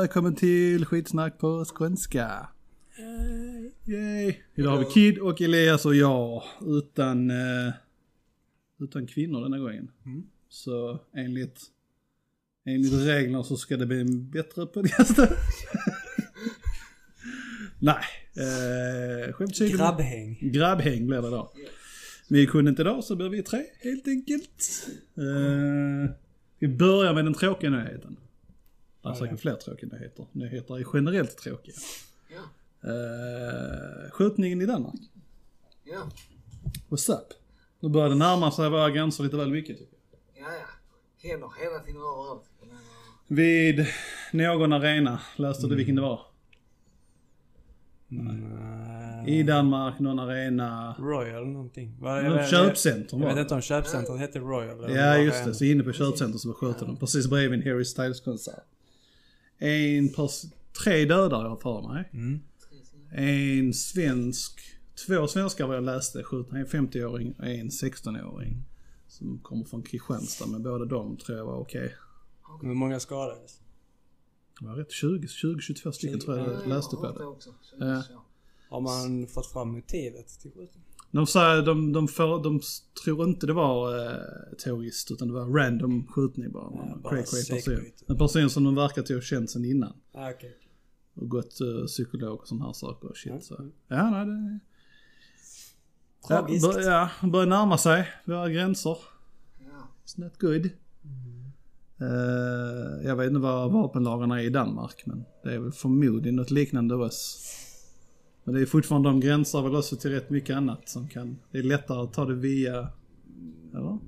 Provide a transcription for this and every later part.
välkommen till skitsnack på skånska. Yay. Idag har vi Kid och Elias och jag utan, eh, utan kvinnor denna gången. Så enligt, enligt reglerna så ska det bli en bättre podcast. Nej, eh, skämt. Grabbhäng. Grabbhäng blir det då. Vi kunde inte idag så blir vi tre helt enkelt. Eh, vi börjar med den tråkiga nyheten. Det är säkert fler tråkiga nyheter. Nyheter är generellt tråkiga. Ja, Eh, skjutningen i Danmark. ja, What's up? Nu börjar det närma sig våra gränser lite väl mycket tycker jag. ja, ja. Händer hela tiden överallt. Vid någon arena, läste du vilken det var? Mm, I Danmark, någon arena. Royal någonting. Va, Något köpcentrum Jag var vet det. inte om köpcentret hette Royal. eller Ja just var det, så inne på köpcentret så sköt de precis bredvid en Harry Styles konsert. En pers- tre dödar jag för mig. Mm. En svensk, två svenskar vad jag läste skjutna. En 50-åring och en 16-åring. Som kommer från Kristianstad men båda de tror jag var okej. Hur många skadades? Det var rätt 20, 20-22 stycken tror jag ja, jag läste har på det. också. Så, Ja. så. Har man fått fram motivet till skjutningen? De sa, de, de, får, de tror inte det var eh, terrorist utan det var random skjutning bara. Ja, bara cray, cray person. En person som de verkar till ha känt sen innan. Ah, okej. Och gått uh, psykolog och sådana här saker och shit Ja. så. Ja, nej det... Ja, Tragiskt. bör, ja, börjar närma sig våra gränser. Ja. It's not good. Eh, jag vet inte vad vapenlagarna är i Danmark men det är väl förmodligen något liknande oss. Men det är fortfarande de gränsar väl också till rätt mycket annat som kan, det är lättare att ta det via, eller?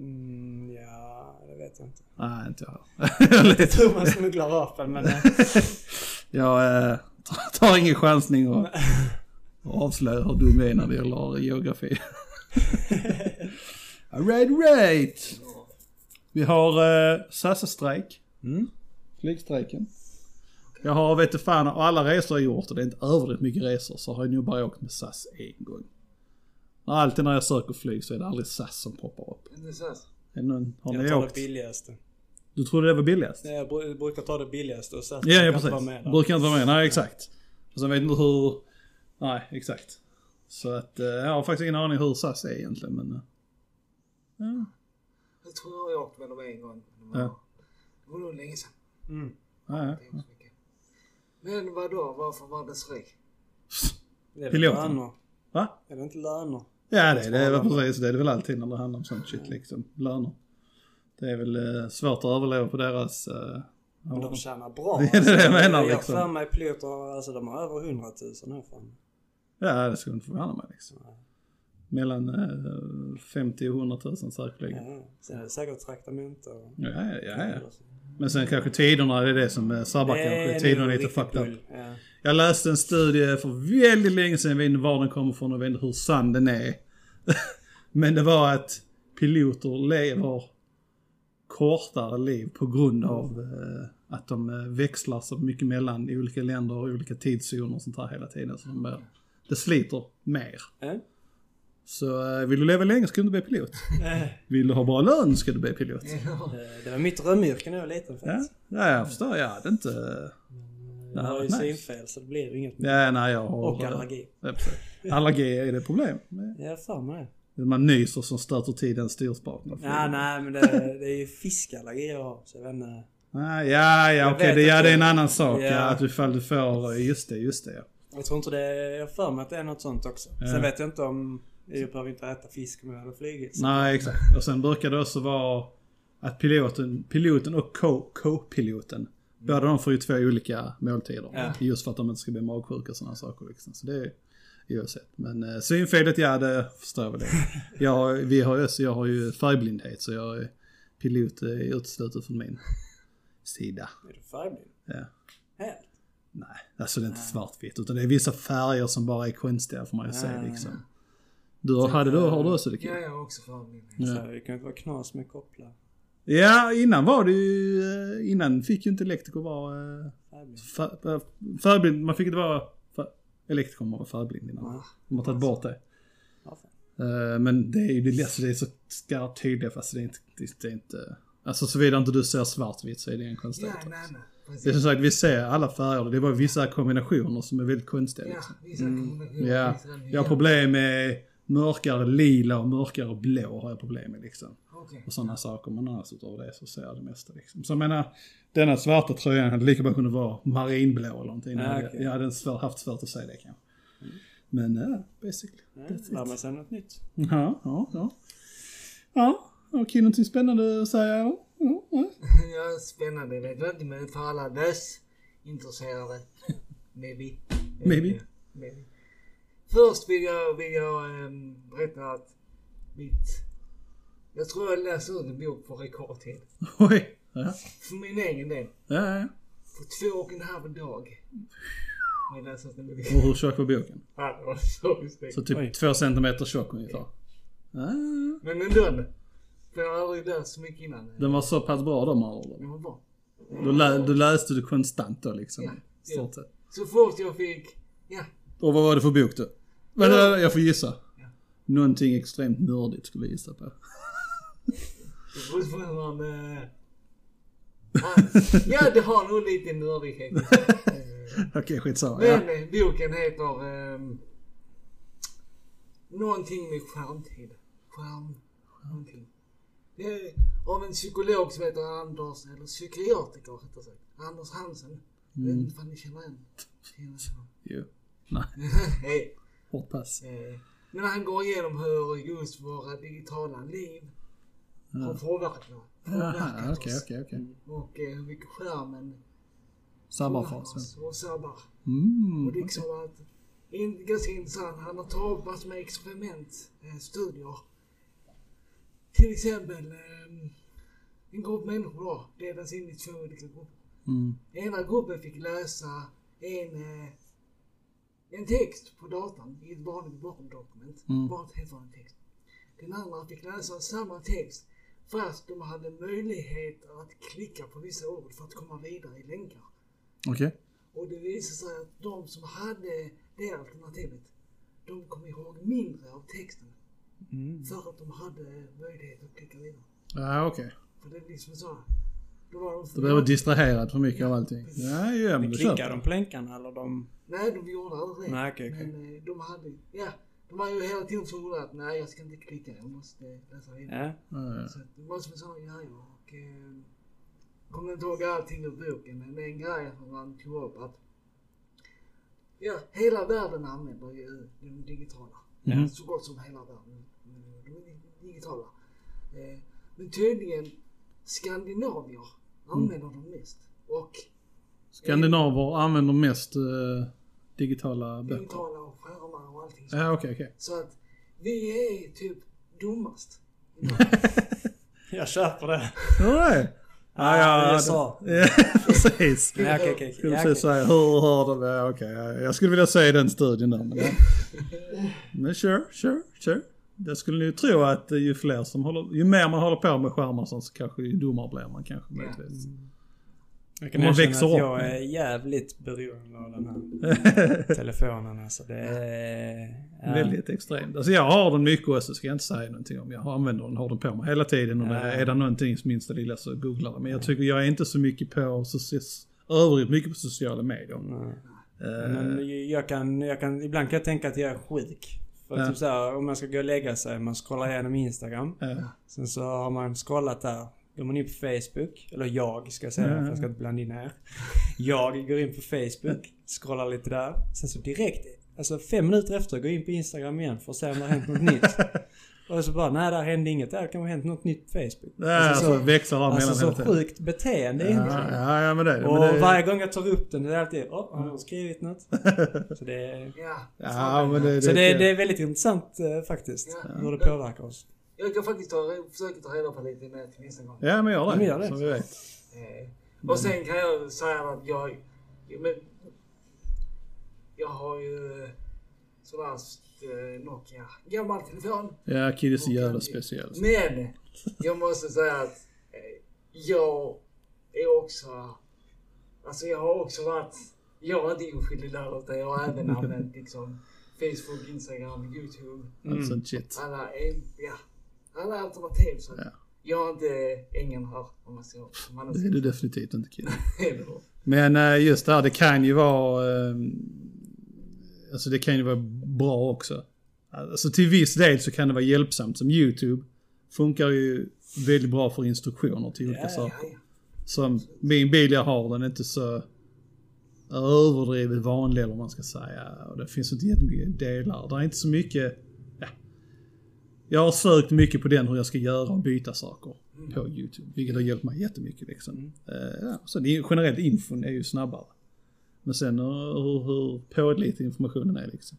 Mm, ja, det vet jag inte. Nej, inte jag. Jag tror man smugglar vapen men... eh, jag eh, tar- ingen chansning och, och avslöjar hur dum jag är när det gäller geografi. right, right! Vi har eh, SAS-strejk. Mm. Flygstrejken. Jag har, vet du fan, av alla resor jag gjort, och det är inte överdrivet mycket resor, så har jag nog bara åkt med SAS en gång. Alltid när jag söker flyg så är det aldrig SAS som poppar upp. Inte. Är det någon, har Jag ni tar det åkt? billigaste. Du trodde det var billigast? Nej, Jag bru- brukar ta det billigaste och sen Ja, ja precis. vara med. Brukar inte vara med, nej exakt. Och sen vet inte hur, nej exakt. Så att eh, jag har faktiskt ingen aning hur SAS är egentligen men... eh, Ja, Jag tror jag har åkt med dem en gång. Det var, Ja. det nog länge sedan. Mm. ja, Det ja. Men vadå, varför var det strejk? Det är väl Piloten. löner. Va? Är det inte löner? Ja det, är- det är väl precis, det är det väl alltid när det handlar om sånt shit liksom. Löner. Det är väl eh, svårt att överleva på deras... Eh, Men de tjänar bra. Det är det jag menar, Jag har liksom. för mig piloter, alltså de har över 100 000 här fan. ja det skulle inte förvåna mig liksom. Mellan eh, 50 och 100 000 säkerligen. Ja. Sen är det säkert traktamente och... Ja, ja, ja, ja. Men sen kanske tiderna, är det som sabbar kanske. Tiderna är lite fucked up. Ja. Jag läste en studie för väldigt länge sedan, jag vet inte var den kommer ifrån och vet inte hur sann den är. Men det var att piloter lever kortare liv på grund av eh, att de eh, växlar så mycket mellan olika länder och olika tidszoner och sånt här hela tiden. Så de, det sliter mer. Ja. Så eh, vill du leva länge ska du bli pilot. Vill du ha bra lön ska du bli pilot. Ja. Det- var mitt drömyrke när jag var liten Ja, faktiskt. ja jag förstår. Jag hade inte... Jag har ju nice. synfel så det blir ju inget. Ja, nej jag har... Och eh, allergi. Ja. Allergi är det problem. Jag har för mig det. Man nyser som stöter till den styrspaken. Ja, nej men det, det är ju fiskallergi jag har. Så jag vet inte. Ah, ja, ja Jag okej, vet det, ja, det är en annan sak. Ja. Ja. att ifall du får, just det, just det. Ja. Jag tror inte det, jag har för mig att det är något sånt också. Ja. Sen vet jag inte om, jag behöver inte äta fisk om jag hade flugit. Nej, exakt. Och sen brukar det också vara att piloten, piloten och co- co-piloten, båda de får ju två olika måltider. Ja. Just för att de inte ska bli magsjuka och sådana saker. Liksom. Så det är oavsett. Men eh, synfelet, ja det förstår jag väl. Jag, vi har också- jag har ju färgblindhet så jag är pilot är uteslutet från min sida. Är du färgblind? Ja. Helt? Nej, alltså det är inte svartvitt utan det är vissa färger som bara är konstiga får man ju säga Ah. liksom. Du har, hade du, har du också det Ja, jag har också förblivit. Ja. Så det kan inte vara knas med kopplar. Ja, innan var det ju, eh, innan fick ju inte elektriker vara eh, Färgblind. fär- eh, färgblind, man fick inte vara fär- elektriker man var färgblind innan. De har tagit bort det. Men det är ju, det, alltså det är så skarpt tydligt fast det är inte, det, är inte, alltså såvida inte du ser svartvitt så är det en konstighet. Ja, nej, nej. precis. Det är som sagt, vi ser alla färger. Det är bara vissa kombinationer som är väldigt konstiga. Ja, Liksom. vissa kombinationer. Ja, jag har problem med mörkare lila och mörkare blå har jag problem med liksom. Okej. Och sådana saker. Men annars utav det så ser jag det mesta liksom. Så jag menar, denna svarta tröjan hade lika bra kunnat vara marinblå eller någonting. Hade- okej. Jag hade svår, haft svårt att säga det kanske. Men ja, basically. Ja, That's Lär it. man sig något nytt. Ja, ja, ja. Ja, Kim någonting spännande att säga? eller? Ja, ja. Ja, spännande. vet jag inte, men för alla lösintresserade. Maybe. Maybe. Eh, Maybe. Först vill jag, vill jag um, berätta att mitt... Jag tror jag läser ut en bok på rekordtid. Oj. Ja, För min egen del. ja, ja. På två och en halv dag. Har jag läst ut en bok. Och hur tjock var boken? Ja, det var så stort. Så typ Oj. två centimeter tjock ungefär. Ja, Men ändå. För jag har aldrig läst så mycket innan. den var så pass bra här orden. Den var bra. Då, lä, då läste du konstant då liksom. Ja. sett. Så fort jag fick... Ja. Och vad var det för bok då? Men, Ja. Jag får gissa. Ja. Någonting extremt nördigt skulle jag gissa på. Eh, ah, Ja, det har nog lite nördighet. Eh, Okej, skitsamma. Ja. Men eh, boken heter... ehm, någonting med skärmtid. Skärm... Någonting. Det är av en psykolog som heter Anders, eller psykiatriker rättare sagt. Anders Hansen. Jag vet inte om ni känner igen så. Jo. Nej. hårt pass. Eh, Men han går igenom hur just våra digitala liv har påverkat, påverkat okej, oss. okej, okej. Och eh, hur mycket skärmen påverkar fas. oss och sabbar. Mm, Och liksom att, in, ganska intressant, han har tagit massor med experiment, eh, studier. Till exempel eh, en grupp människor då, delas in i två olika grupper. mm, Ena gruppen fick läsa en, eh, en text på datan i ett vanligt Word-dokument. Mm. Bara ett helt vanligt text. Den andra fick läsa samma text fast de hade möjlighet att klicka på vissa ord för att komma vidare i länkar. Okej. Och det visade sig att de som hade det alternativet, de kom ihåg mindre av texten. Mm. För att de hade möjlighet att klicka vidare. Ja, okej. För det är liksom så. Du behöver distraherad för mycket av allting. Ja, ja men köper de jag. på länkarna eller de... Nej, de gjorde aldrig det. Nej, okej, okej. Men eh, de hade, ja. De var ju hela tiden så att nej jag ska inte klicka, jag måste läsa vidare. Ja. Ja, ja. Så att det var som en sån grej och... Eh, kommer inte ihåg allting ur boken men det är en grej som han tog upp att... Ja, hela världen använder ju de digitala. Mhm. Så gott som hela världen. De är digitala. Eh, men tydligen skandinavier använder dem mest. Och Skandinaver använder mest eh, digitala böcker. digitala och skärmar och allting sånt. Ja, okej, okej. Så att vi är typ dummast. Jag köper det. Alright. Ja, ja, USA. Ja, precis. Ja, okej, okej. Skulle Ja, precis säga, hur har de det? Okej, ja, jag skulle vilja se den studien där. Men, men sure, sure, sure. Jag skulle ju tro att ju fler som håller, ju mer man håller på med skärmar så kanske ju dummare blir man kanske möjligtvis. Jag kan man växer att upp. jag är jävligt beroende av den här telefonen alltså. Det är... Ja. Väldigt extremt. Alltså jag har den mycket också, ska jag inte säga någonting om. Jag använder den, har den på mig hela tiden och det, Ja. är det någonting som minsta lilla så googlar jag. Men jag tycker jag är inte så mycket på, soci- övrigt mycket på sociala medier. Nej. Eh, Men jag kan, jag kan, ibland kan jag tänka att jag är sjuk. För Ja. typ så här, om man ska gå och lägga sig, man scrollar igenom Instagram. ja. Sen så har man scrollat där. Går man in på Facebook, eller jag ska jag säga Ja. för jag ska inte blanda in er. Jag går in på Facebook, scrollar lite där. Sen så direkt, alltså fem minuter efter, går jag in på Instagram igen för att se om det har hänt något nytt. Och så bara, nej där hände inget. Där kan ha hänt något nytt på Facebook. Ja, alltså, så, växlar av alltså mellan så hela tiden. sjukt beteende Ja, egentligen. ja, ja, men det är det. Och Men det varje gång jag tar upp den, det är alltid åh, har någon skrivit något? Så det är, Ja, Ja, men det, så det, det är väldigt intressant eh, faktiskt. Ja. Hur det påverkar oss. Jag kan faktiskt ta, försöka ta reda på lite mer till nästa gång. Ja, men gör det. Ja, men gör det. Så vi vet. Eh, och sen kan jag säga att jag... Men, jag har ju sådär eh, Nokia, gammal telefon. Ja, Kid är så jävla speciell. Men jag måste säga att eh, jag är också... Alltså jag har också varit... Jag är inte oskyldig där utan jag har även använt liksom Facebook, Instagram, YouTube. Allt sånt shit. Alla, ja, alla alternativ. Så Ja. Jag är inte ängeln här om man man Det är du definitivt inte kid. Men eh, just det här, det kan ju vara... eh, Alltså det kan ju vara bra också. Alltså till viss del så kan det vara hjälpsamt. Som YouTube funkar ju väldigt bra för instruktioner till olika ja, saker. Som min bil jag har, den är inte så överdrivet vanlig eller vad man ska säga. Och det finns inte jättemycket delar. Det är inte så mycket... Ja. Jag har sökt mycket på den hur jag ska göra och byta saker på YouTube. Vilket har hjälpt mig jättemycket liksom. Eh, ja, så det, generellt infon är ju snabbare. Men sen hur, hur, hur pålitlig informationen är liksom.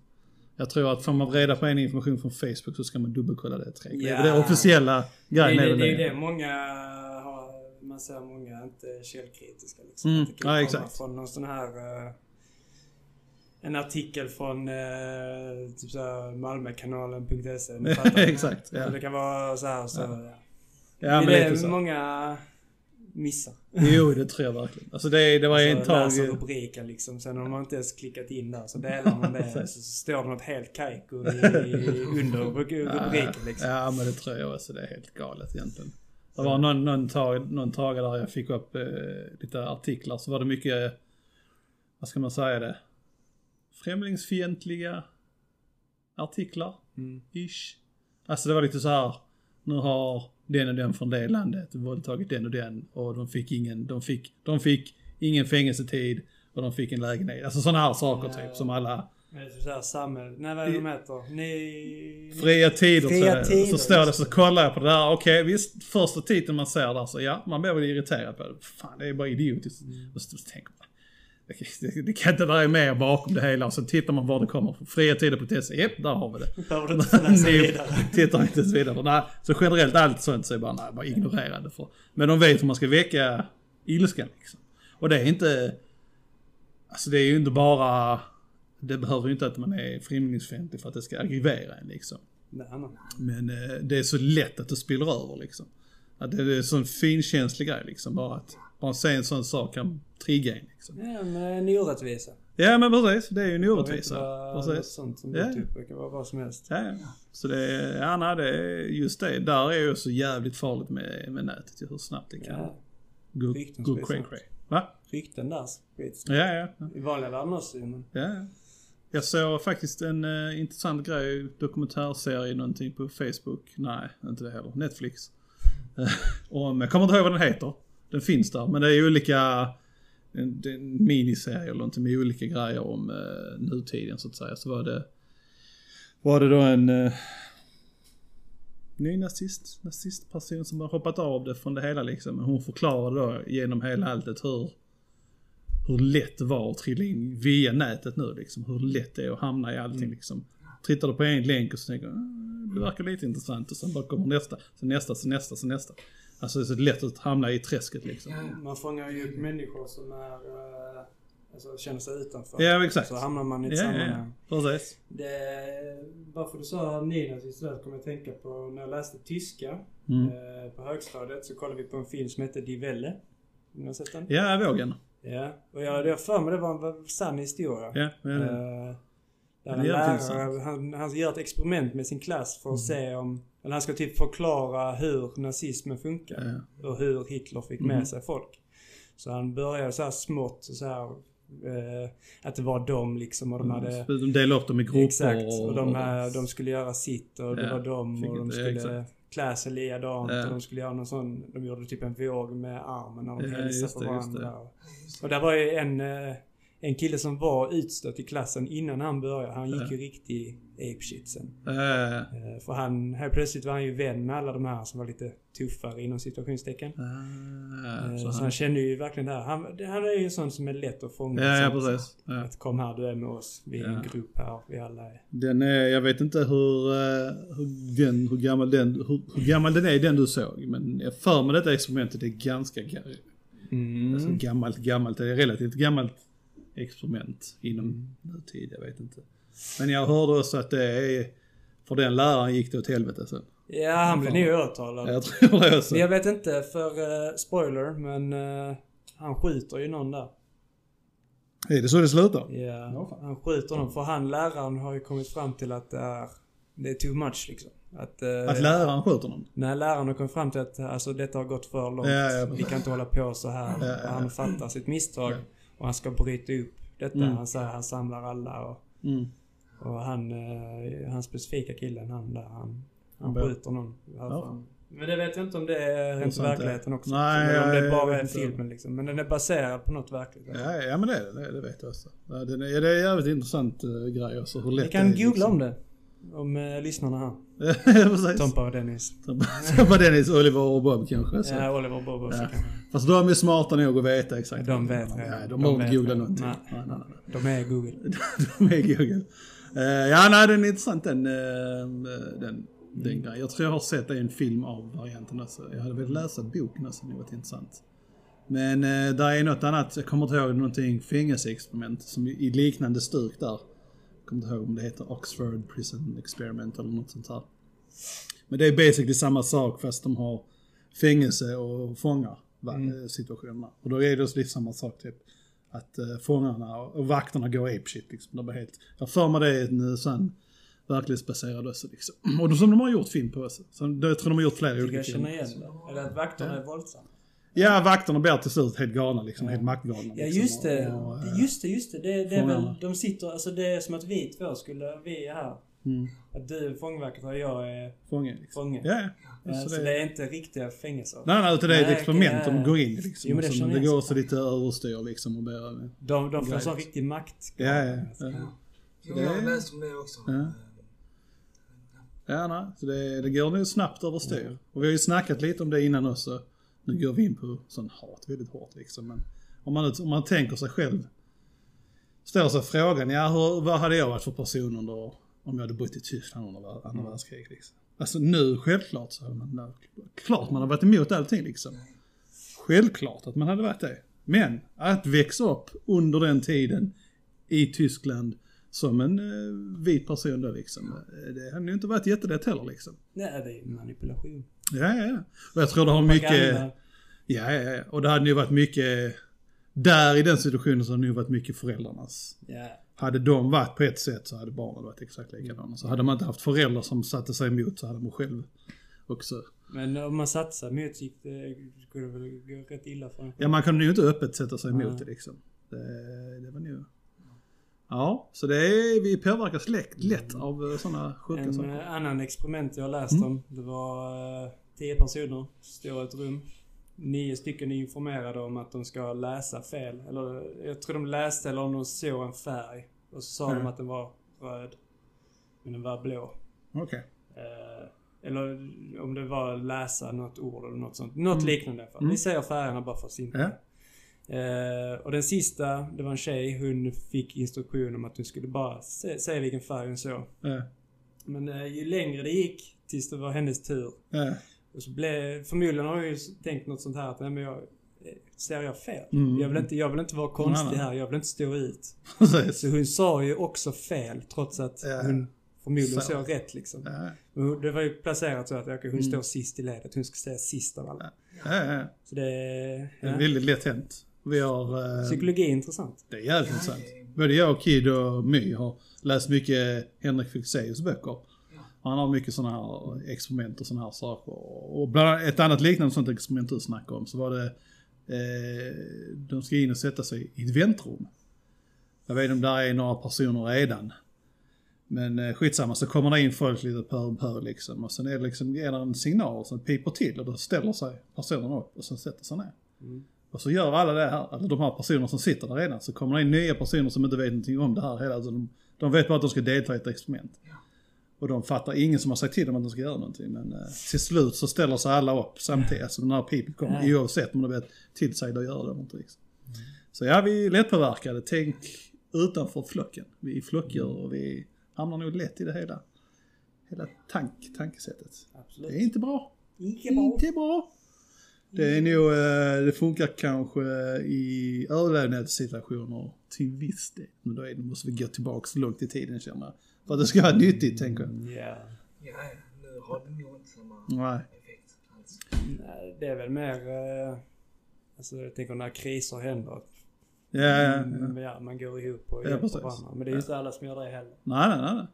Jag tror att får man reda på en information från Facebook så ska man dubbelkolla det tre gånger. Ja. Det är officiella Det grejen. det, är väl det, är det. det många har, man ser många inte källkritiska liksom. Mm, det kan ja, komma exakt. från någon sån här eh, en artikel från eh, typ såhär fattar. Exakt, ja. Det kan vara så här så. Ja. Ja, det men är lite det så. många missar. Jo, det tror jag verkligen. Alltså det, det var en Alltså, tag... läser rubriken liksom. Sen har man inte ens klickat in där så delar man det. Precis. så står det något helt kajko under rubriken liksom. Ja, men det tror jag också. Det är helt galet egentligen. Det var någon, någon, tag, någon tag där jag fick upp eh, lite artiklar så var det mycket, vad ska man säga det, främlingsfientliga artiklar. Mm. Ish. Alltså det var lite så här, nu har den och den från det landet våldtagit den och den och de fick ingen, de fick, de fick ingen fängelsetid och de fick en lägenhet. Alltså sådana här saker Ja. typ som alla Det är typ såhär samhälle... Nej vad är det de heter? Ni... Fria tider, Fria så, tider, så står det, så kollar jag på det där. Okej, visst, första titeln man ser där så ja, man blir väl irriterad på det. Fan, det är bara idiotiskt. Mm. Och så, så tänker man, det, kan inte vara mer bakom det hela. Och så tittar man var det kommer från. Fria tider.se, japp, där har vi det. Behöver du inte Ni vidare. tittar inte ens vidare. Nej, så generellt allt sånt så är bara, nej, bara ignorerande. För. Men de vet hur man ska väcka ilskan liksom. Och det är inte, alltså det är ju inte bara, det behöver ju inte att man är främlingsfientlig för att det ska aggravera en liksom. Nej, nej. Men eh, det är så lätt att det spiller över liksom. Att det är en sån finkänslig grej liksom. Bara att bara se en sån sak kan trigga en liksom. Ja, men en orättvisa. Ja men precis, det är ju en orättvisa. något Precis. sånt som Ja. typ. Det kan vara vad som helst. Ja, ja. Så det är, ja nej, det är just det. Där är ju så jävligt farligt med, med nätet hur snabbt det kan Ja. gå, gå cray cray. Va? Rykten där sprids. Ja, ja. ja. I vanliga världen också men... ja. ja. Jag såg faktiskt en uh, intressant grej, dokumentärserie någonting på Facebook. Nej, inte det heller. Netflix. Eh, om, jag kommer inte ihåg vad den heter. Den finns där, men det är olika en, det är en miniserie eller någonting med olika grejer om uh, nutiden så att säga. Så var det, var det då en uh, ny nazist, nazistperson som har hoppat av det från det hela liksom. Men hon förklarade då genom hela alltet hur hur lätt det var att trilla in via nätet nu liksom. Hur lätt det är att hamna i allting liksom. Tittar du på en länk och så tänker du, "Ah, det verkar lite intressant och sen bara kommer nästa, sen nästa, sen nästa, sen nästa. Alltså det är så lätt att hamna i träsket liksom. Ja. Man fångar ju upp människor som är... eh, Alltså känner sig utanför. Ja, exakt. Så hamnar man i ett Ja, sammanhang. ja. Precis. Det, varför du sa nynazist där kom jag att tänka på när jag läste tyska Mm. eh, på högstadiet så kollade vi på en film som hette Die Welle. Ni har sett den? Ja, vågen. Ja. Och jag, jag för mig det var en sann historia. Ja, ja, ja. Eh, där en är lärare, han, han gör ett experiment med sin klass för att Mm. se om... Eller han ska typ förklara hur nazismen funkar. Ja. Och hur Hitler fick Mm. med sig folk. Så han började så här smått så här, eh, Att det var de liksom och de hade... De delade upp dem i grupper Exakt. Och de, här, de skulle göra sitt och det Ja, var de och de skulle exakt. klä sig likadant Ja. och de skulle göra någon sån... De gjorde typ en våg med armen när de Ja, hälsade på varandra. det. Och där var ju en, eh, en kille som var utstött i klassen innan han började. Han gick ju riktig apeshit sen. Eh, För han, här plötsligt var han ju vän med alla de här som var lite tuffare inom situationstecken. äh, Eh, så Så han, kände ju verkligen det här. Han, han är ju en sån som är lätt att fånga. ja, ja, precis. Att kom här, du är med oss. Vi är en grupp här. Vi alla är... Den är, jag vet inte hur, eh, hur, den, hur, gammal den, hur, hur gammal den är den du såg. Men jag för mig detta experimentet är ganska ga- Mm. alltså gammalt, gammalt. Det är relativt gammalt experiment inom nutid, jag vet inte. Men jag hörde också att det är, för den läraren gick det åt helvete sen. Ja, han blev nog åtalad. Jag tror det också. Men jag vet inte för uh, spoiler, men eh, han skjuter ju någon där. Är det så det slutar? Ja, fan. han skjuter någon. För han läraren har ju kommit fram till att det är det är too much liksom. Att, eh, Att läraren skjuter någon? När lärarna kom fram till att alltså, detta har gått för långt. Ja, ja. Vi kan inte hålla på så här. Ja, ja. Han fattar sitt misstag Ja. Och han ska bryta upp detta. Mm. Han säger han samlar alla och, Mm. och han, eh, han specifika killen, han där, han, han skjuter någon. Ja. Men det vet jag inte om det är rent verkligheten också. Nej, Eller om det bara är filmen liksom. Men den är baserad på något verkligt. Ja, ja men det är det. Det vet jag också. Det, är, det är jävligt intressant uh, grej också. Hur lätt Ni kan det är, googla om det. Om eh, lyssnarna här. det. Tompa och Dennis. Tompa Dennis, Oliver och Bob kanske. Så. Ja, Oliver och Bob också Ja. kanske. Fast de är smarta nog att veta exakt. Ja, de vet Ja, redan. de behöver vet inte googla någonting. Nej. Nej, nej, nej. De är Google. De är Google. Eh, ja, nej, den är intressant den, eh, den, den grejen. Jag tror jag har sett en film av varianten också. Jag hade velat läsa boken också, det varit intressant. Men eh, där är något annat, jag kommer inte ihåg någonting fängelseexperiment som i, i liknande stuk där. Jag kommer inte ihåg om det heter Oxford Prison Experiment eller något sånt här. Men det är basically samma sak fast de har fängelse och fångar Mm. situationerna. Och då är det lite samma sak typ. Att uh, fångarna och vakterna går apeshit liksom. De är helt, jag för mig det är en eh, sån verklighetsbaserad också liksom. Och de, som de har gjort film på också. Så det, jag tror de har gjort flera olika jag känner filmer. igen det. Eller att vakterna är våldsamma. Ja, vakterna blir till slut helt galna liksom. Helt maktgalna. Ja liksom. just det. Och, eh, Just det, just det. Det, det är väl, de sitter, alltså det är som att vi två skulle, vi är här. Mm, Att du är fångvaktare och jag är fånge liksom. fånge. Ja, ja. Ja, Så så det- är inte riktiga fängelser. Nej, nej, utan det är ett Nej, experiment okej, de ja, går ja. in i liksom. Jo, det så, det går så lite överstyr liksom och blir... De, de får Grejer. sån riktig makt. Ja, ja, ja. Jo, Det- jag har läst om det också. Ja. Ja, nej. Så det, det går nog snabbt överstyr. Och vi har ju snackat lite om det innan också. Nu går vi in på sån hat väldigt hårt liksom. Men om man, om man tänker sig själv. Ställer sig frågan, ja hur, vad hade jag varit för person under, om jag hade bott i Tyskland under andra Mm. världskriget liksom. Alltså nu, självklart så hade man, klart man har varit emot allting liksom. Självklart att man hade varit det. Men att växa upp under den tiden i Tyskland som en eh, vit person då liksom. eh, Det hade ju inte varit jättelätt heller liksom. Nej, det är manipulation. Ja, ja, ja. Och jag tror det har mycket... Ja, ja, ja. Och det hade ju varit mycket... Där i den situationen så hade det ju varit mycket föräldrarnas. Ja. Hade de varit på ett sätt så hade barnen varit exakt likadana. Så hade man inte haft föräldrar som satte sig emot så hade man själv också. Men om man satsar mot gick det, skulle det väl gå rätt illa för en Ja, man kan ju inte öppet sätta sig emot Nej. det liksom. Det, det var nu... Ja, så det är, vi påverkas lätt, lätt av sådana sjuka En saker. eh, annan experiment jag läst Mm. om. Det var eh, tio personer, står i ett rum. Nio stycken är informerade om att de ska läsa fel. Eller jag tror de läste eller om de såg en färg. Och så sa Mm. de att den var röd. Men den var blå. Okej. Eh, eller om det var läsa något ord eller något sånt. Något Mm. liknande fall. Mm. Vi säger färgerna bara för att simpla. Eh, och den sista, det var en tjej. Hon fick instruktion om att hon skulle bara se, säga vilken färg hon såg. Ja, Men eh, ju längre det gick tills det var hennes tur. ja. Och så blev, förmodligen har hon ju tänkt något sånt här att nej men jag, eh, ser jag fel? Mm. Jag, vill inte, jag vill inte vara konstig här, jag vill inte stå ut. Så hon sa ju också fel trots att Ja. hon förmodligen Så. såg rätt liksom. Ja, det var ju placerat så att okej, hon Mm. står sist i ledet, hon ska säga sist av alla. ja. Så det, Det är väldigt lätt hänt. Vi har... eh, Psykologi är intressant. Det är jävligt intressant. Både jag och Kid och My har läst mycket Henrik Fexeus böcker. Han har mycket sådana här experiment och sådana här saker. Och bland annat ett annat liknande sånt experiment du snackade om så var det eh, de ska in och sätta sig i ett väntrum. Jag vet inte om där är några personer redan. Men eh, skitsamma så kommer det in folk lite pö om pö liksom. Och sen är det liksom, är det en signal som piper till och då ställer sig personerna upp och sen sätter sig ner. Mm. Och så gör alla det här, eller de här personerna som sitter där redan, så kommer det in nya personer som inte vet någonting om det här hela tiden. De, de vet bara att de ska delta i ett experiment. Och de fattar, ingen som har sagt till dem att de ska göra någonting. Men eh, till slut så ställer sig alla upp samtidigt, alltså när pipet kommer, Ja. oavsett om de vet tillsagda att göra det eller inte. Liksom. Så ja, vi är lättpåverkade. Tänk utanför flocken. Vi är flockdjur och vi hamnar nog lätt i det hela. Hela tank, tankesättet. Absolut. Det är inte bra. Icke bra. Inte bra. Det är nog, eh, det funkar kanske i överlevnadssituationer till viss del. Men då är det, måste vi gå tillbaka så långt i tiden känner jag. För att det ska vara nyttigt tänker jag. Ja. Ja, ja, nu har det nog inte samma Nej. effekt alls. Nej, Det är väl mer... eh, Alltså jag tänker när kriser händer. Ja, ja, Mm, ja. ja, man går ihop och Ja, hjälper precis. varandra. Men det är ju inte alla som gör det heller. Nej, nej, nej,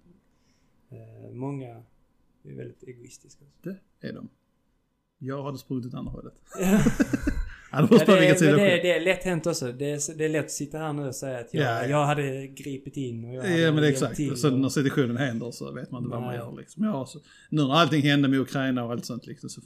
nej. Eh, många är väldigt egoistiska. Det är de. Jag hade sprungit åt andra hållet. Ja. Det Ja, är, det, det är, det är lätt hänt också. Det är, det är lätt att sitta här nu och säga att jag, Ja, ja. jag hade gripit in och jag hade Ja men det är exakt. till och- när situationen händer så vet man inte vad man Nej. gör liksom. Ja, så, nu när allting hände med Ukraina och allt sånt liksom. Så,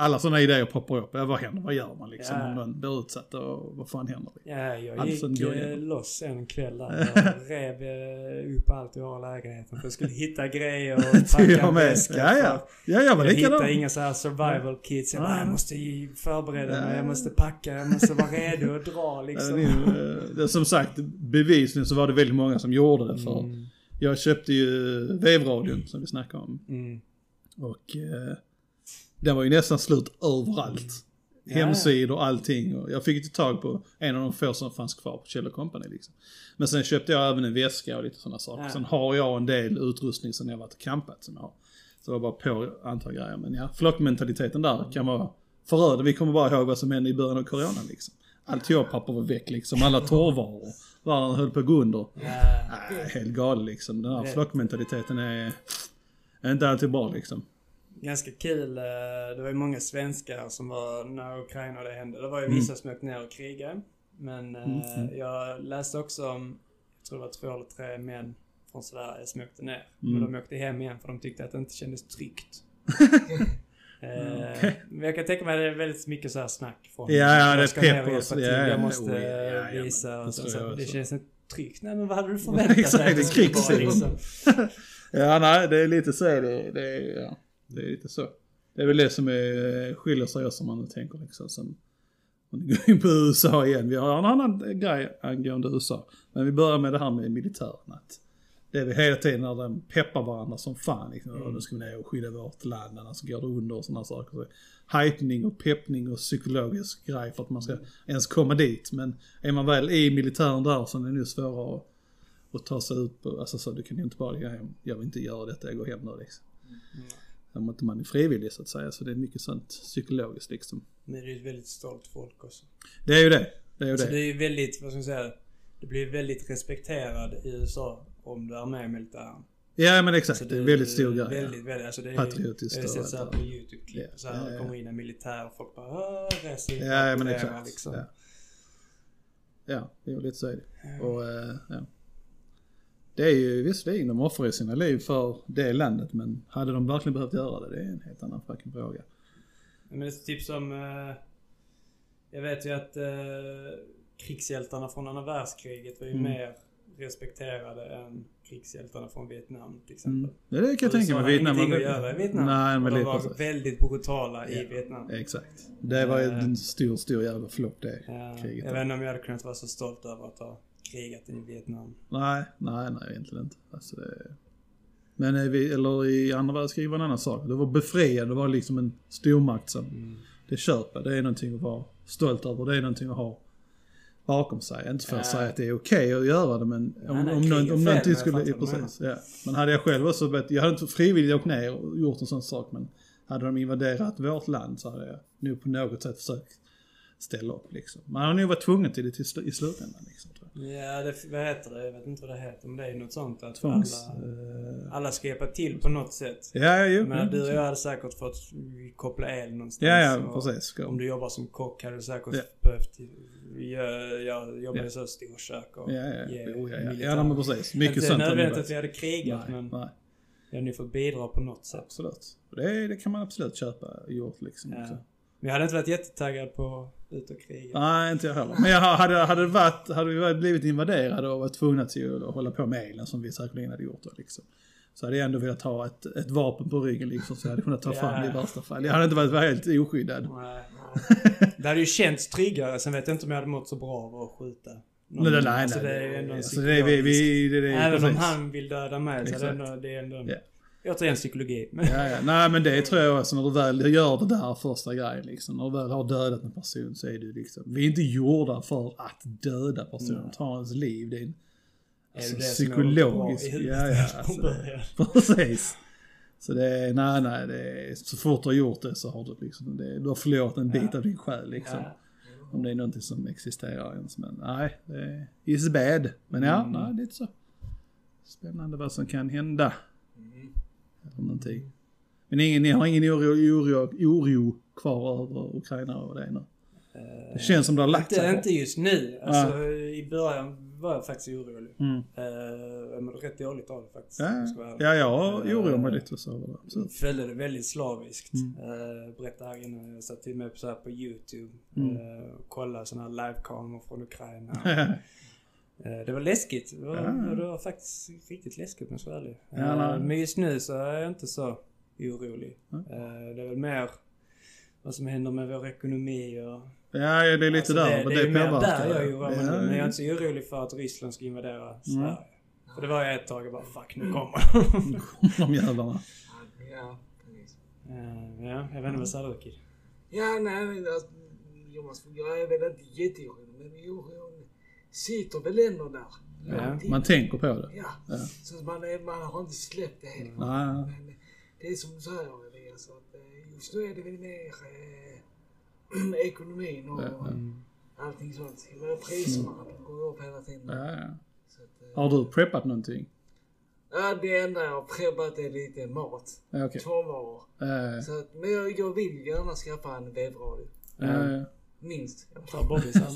alla sådana idéer poppar upp. Ja, vad händer? Vad gör man liksom? Ja. Om någon blir utsatt och vad fan händer? Ja, jag Alltså, gick eh, loss en kväll där. Jag rev eh, upp allt jag har i lägenheten. För jag skulle hitta grejer och packa en väska. Ja, ja. Ja, jag var Jag likadan. hittade inga så här survival kits. Jag, bara, jag måste förbereda mig, Ja. jag måste packa, jag måste vara redo att dra liksom. eh, det, som sagt, bevisligen så var det väldigt många som gjorde det för. Mm. Jag köpte ju vevradion som vi snackade om. Mm. Och eh, den var ju nästan slut överallt. Ja. Hemsidor, allting. Och jag fick inte tag på en av de få som fanns kvar på Kjell Company liksom. Men sen köpte jag även en väska och lite sådana saker. Ja. Sen har jag en del utrustning sen jag varit och campat som jag har. Så det var bara på antal grejer. Men ja, flockmentaliteten där kan vara förödande. Vi kommer bara ihåg vad som hände i början av coronan liksom. Allt toapapper var väck liksom. Alla torrvaror. Världen höll på att gå under. Ja. Helt galet liksom. Den här flockmentaliteten är inte alltid bra liksom. Ganska kul. eh, Det var ju många svenskar som var när Ukraina och det hände. Det var ju Mm. vissa som åkte ner och krigade. Men eh, jag läste också om, jag tror det var två eller tre män från Sverige som åkte ner. Men Mm. de åkte hem igen för de tyckte att det inte kändes tryggt. Eh, Okej. Men jag kan tänka mig att det är väldigt mycket så här snack från Ja, ja, jag det är pepp och så, ja, ja, jag måste oh, ja, ja, men visa och så, så, Det känns inte tryggt. Nej men vad hade du förväntat dig? Exakt, det är krigszon. liksom? Ja, nej, det är lite så det. Det är, ja, det är lite så. Det är väl det som är, skiljer sig åt som man tänker liksom. Sen, om vi går in på USA igen. Vi har en annan grej angående USA. Men vi börjar med det här med militären. Att det är vi hela tiden när de peppar varandra som fan. Liksom. Mm. Nu ska vi ner och skydda vårt land, annars går det under och sådana saker. Så, hypning och peppning och psykologisk grej för att man ska Mm. ens komma dit. Men är man väl i militären där så är det nog svårare att att ta sig ut på, alltså så du kan ju inte bara gå hem, jag vill inte göra detta, jag går hem nu liksom. Mm. Om inte man är frivillig så att säga, så det är mycket sånt psykologiskt liksom. Men det är ett väldigt stolt folk också. Det är ju det, det är ju Så det. det är ju väldigt, vad ska man säga, det blir väldigt respekterad i USA om du är med i militären. Ja men exakt, Så det är en väldigt stor grej. Väldigt, väldigt, alltså det är, Patriotiskt Jag har sett och så här allt på. YouTube-klipp Ja, så här, ja, ja. kommer in en militär och folk bara "Åh, reser upp Ja men exakt. liksom. Ja. ja, ju lite så är det. Och eh, ja. Det är ju visserligen, de offrar ju sina liv för det landet men hade de verkligen behövt göra det, det är en helt annan fucking fråga. Men det är typ som... Eh, jag vet ju att eh, krigshjältarna från andra världskriget var ju Mm. mer respekterade än krigshjältarna från Vietnam till exempel. Mm. Det kan jag tänka mig. Har ingenting att göra i Vietnam. Nej men de var precis. väldigt brutala i Ja. Vietnam. Exakt. Det var ju Eh. en stor, stor jävla flopp det Ja, kriget. jag vet inte om jag hade kunnat vara så stolt över att ha krigat i Vietnam. Nej, nej, nej egentligen inte. Alltså det... Men vi, eller i andra världskriget var en annan sak. Det var befriande, det var liksom en stormakt som Mm. det köper. Det är någonting att vara stolt över, det är någonting att ha bakom sig. Inte för att Ja. säga att det är okej att göra det men om, Nej, nej, om, någon, om någonting skulle... Ja, precis, ja. Men hade jag själv också, vet, jag hade inte frivilligt åkt ner och gjort en sån sak men hade de invaderat vårt land så hade jag nog på något sätt försökt ställa upp liksom. Man hade nog varit tvungen till det till, sl- i slutändan liksom. Ja, det, vad heter det? Jag vet inte vad det heter. Men det är något sånt att Tvångs... alla, eh, alla ska hjälpa till på något sätt. Ja, ja, jo. Men ja, du och jag hade säkert fått koppla el någonstans. Ja, ja, precis. Om du jobbar som kock hade du säkert Ja. behövt... Jag, jag jobbar Ja. så storkök och Ja, ja, ge ja. Jo, ja, ja. ja men precis. Mycket inte sånt. hade nödvändigt att vi hade krigat nej, men nej, hade ju fått bidra på något sätt. absolut. Det, det kan man absolut köpa och gjort liksom. Ja. Men jag hade inte varit jättetaggad på ut och kriga. Nej, inte jag heller. Men jag hade, hade, varit, hade vi blivit invaderade och varit tvungna till att hålla på med elen som vi säkerligen hade gjort då liksom. Så hade jag ändå velat ha ett, ett vapen på ryggen liksom så jag hade kunnat ta fram det i värsta fall. Jag hade inte varit helt oskyddad. Nej. Det hade ju känts tryggare. Sen vet jag inte om jag hade mått så bra av att skjuta. någon. Nej, nej, nej. Alltså, nej, det är ju ändå en alltså, det är vi, vi, det, det är Även om han vill döda mig så är det Exakt. ändå, det är ändå Ja. Återigen psykologi. Ja, ja. Nej men det tror jag också när du väl gör det där första grejen liksom. När du väl har dödat en person så är du liksom. Vi är inte gjorda för att döda personer. Nej. Ta ens liv. Det är en är alltså, det det är bra psykologisk. huvudet Ja, ja. Alltså, precis. Så det är, nej nej, det är, så fort du har gjort det så har du liksom, det, du har förlorat en bit Ja. av din själ liksom. Ja. Om det är någonting som existerar ens. Men nej, det är, is bad. Men ja, Mm. nej det är inte så. Spännande vad som kan hända. Någonting. Men ingen, ni har ingen oro, oro, oro kvar över Ukraina och det nu? Det känns som det har lagt Inte, sig. inte just nu. Alltså, I början var jag faktiskt orolig. Mm. Uh, rätt dåligt av det faktiskt. Ja, ja, jag oroar mig Eh, lite så över det. Följde det väldigt slaviskt. Mm. Uh, berättade här innan, jag satt till med på, så här på YouTube. Mm. Uh, och kollade sådana här livekameror från Ukraina. Eh, Det var läskigt. Det var, Ja. det var faktiskt riktigt läskigt om jag ska vara ärlig. Ja. Men just nu så är jag inte så orolig. Ja. Eh, Det är väl mer vad som händer med vår ekonomi och... ja, det är lite Alltså, där. det, men det, det, är mer där jag oroar mig nu. Ja, Men jag är inte så orolig för att Ryssland ska invadera Sverige. Mm. För det var jag ett tag och bara fuck nu kommer De jävlarna. Ja, ja, precis. Eh, Ja, jag vet inte vad säger du Kid? Ja, nej, men alltså, Jonas, jag är väl inte jätteorolig, men oron sitter väl ändå där. Ja. Man tänker på det. Ja, Ja. så man, är, man har inte släppt det helt. Men det är som du säger Elias, att eh, just nu är det väl mer eh, ekonomin och Ja, ja. allting sånt. Priserna de går upp hela tiden. Ja, ja. Så att, eh, Har du preppat någonting? ja, det enda jag har preppat är lite mat. Ja. Tvåvaror. Eh, Så att, men jag, jag vill gärna skaffa en vevradio. ja, ja. Minst. Ta här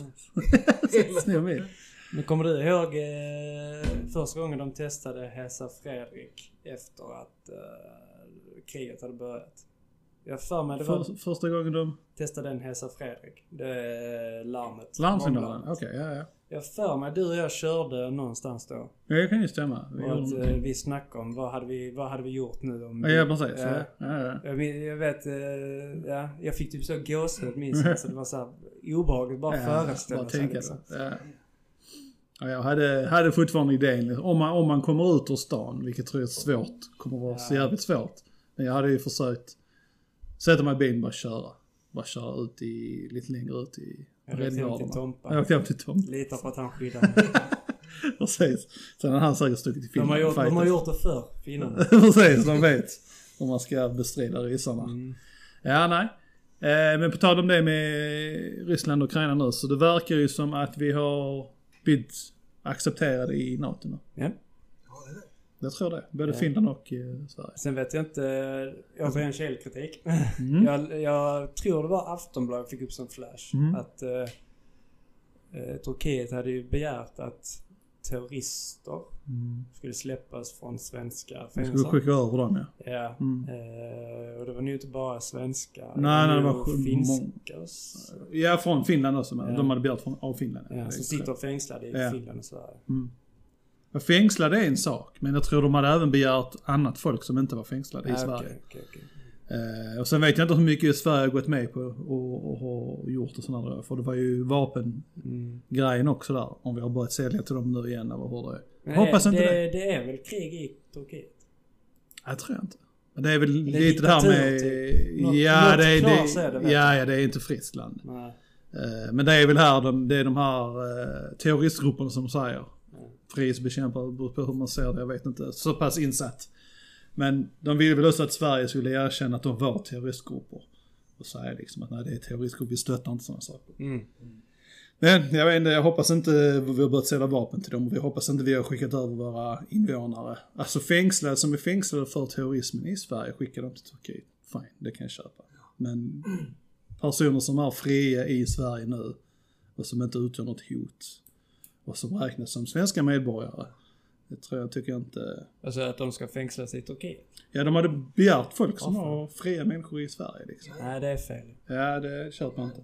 nu. Snäll med. Men kommer du ihåg eh, första gången de testade Hesa Fredrik efter att eh, kriget hade börjat? Jag för mig det var För, första gången de... testade en Hesa Fredrik. Det är larmet. Larmsignalen? Okej, ja, ja. Jag för mig du och jag körde någonstans då. Ja, det kan ju stämma. Vi Och att eh, vi snackade om vad hade vi, vad hade vi gjort nu om... Ja, ja, precis. Ja. Ja, ja, ja. Jag, jag vet, eh, ja, jag fick typ så gåshud minns jag. Så det var så här obehagligt bara föreställa bara sig. tänka liksom. Ja. Ja, jag hade, hade fortfarande idén, om man, om man kommer ut ur stan, vilket tror jag är svårt, kommer vara så Ja. jävligt svårt. Men jag hade ju försökt sätta mig i bilen och bara köra. Bara köra ut i, lite längre ut i Jag åkte hem till. Tompa. Jag åkte hem till Tom. Litar på att han skyddar mig. Precis. Sen har han säkert stuckit i De filmen. har gjort, de har gjort det förr, finnarna. Precis, de vet hur man ska bestrida ryssarna. Mm. Ja, nej. Eh, men på tal om det med Ryssland och Ukraina nu, så det verkar ju som att vi har blivit accepterade i NATO nu. Ja. Ja, det är det. Jag tror det. Både Ja. Finland och eh, Sverige. Sen vet jag inte, eh, återigen källkritik. Mm. Jag, jag tror det var Aftonbladet fick upp som flash. Mm. Att eh, eh, Turkiet hade ju begärt att terrorister Mm. skulle släppas från svenska Vi skulle fängelser. skicka över dem ja. Ja. Mm. Eh, och det var nog inte bara svenska. Nej, nej, det var finska. Ja, från Finland också. Men Ja. De hade begärt från, av Finland. Ja, är som sitter fängslade i Ja. Finland och Sverige. Mm. Ja, Fängslade är en sak, men jag tror de hade även begärt annat folk som inte var fängslade i Ja, Sverige. okej, okej, okej. Eh, och sen vet jag inte hur mycket Sverige har gått med på och, och har gjort och sådana där. För det var ju vapengrejen Mm. också där. Om vi har börjat sälja till dem nu igen eller hur det är. Men Hoppas det, inte det, det. det är väl krig i Turkiet? Jag tror inte. Men det är väl Det är lite det här med... typ. Något- ja, något det är, knas är det det, ja, ja, det är inte friskt land. Nej. Eh, men det är väl här de, det är de här uh, terroristgrupperna som säger. Frihetsbekämpare, beror på hur man ser det, jag vet inte. Så pass insatt. Men de ville väl också att Sverige skulle erkänna att de var terroristgrupper. Och säga liksom att nej det är terroristgrupper, vi stöttar inte sådana saker. Mm. Men jag vet inte, jag hoppas inte vi har börjat sälja vapen till dem. Vi hoppas inte vi har skickat över våra invånare. Alltså fängslade som är fängslade för terrorismen i Sverige, skicka dem till Turkiet. Fine, det kan jag köpa. Men personer som är fria i Sverige nu och som inte utgör något hot och som räknas som svenska medborgare. Det tror jag, tycker jag inte. Alltså att de ska fängslas i Turkiet? Ja, de hade begärt folk som har fria människor i Sverige liksom. Nej, det är fel. Ja, det köper man inte.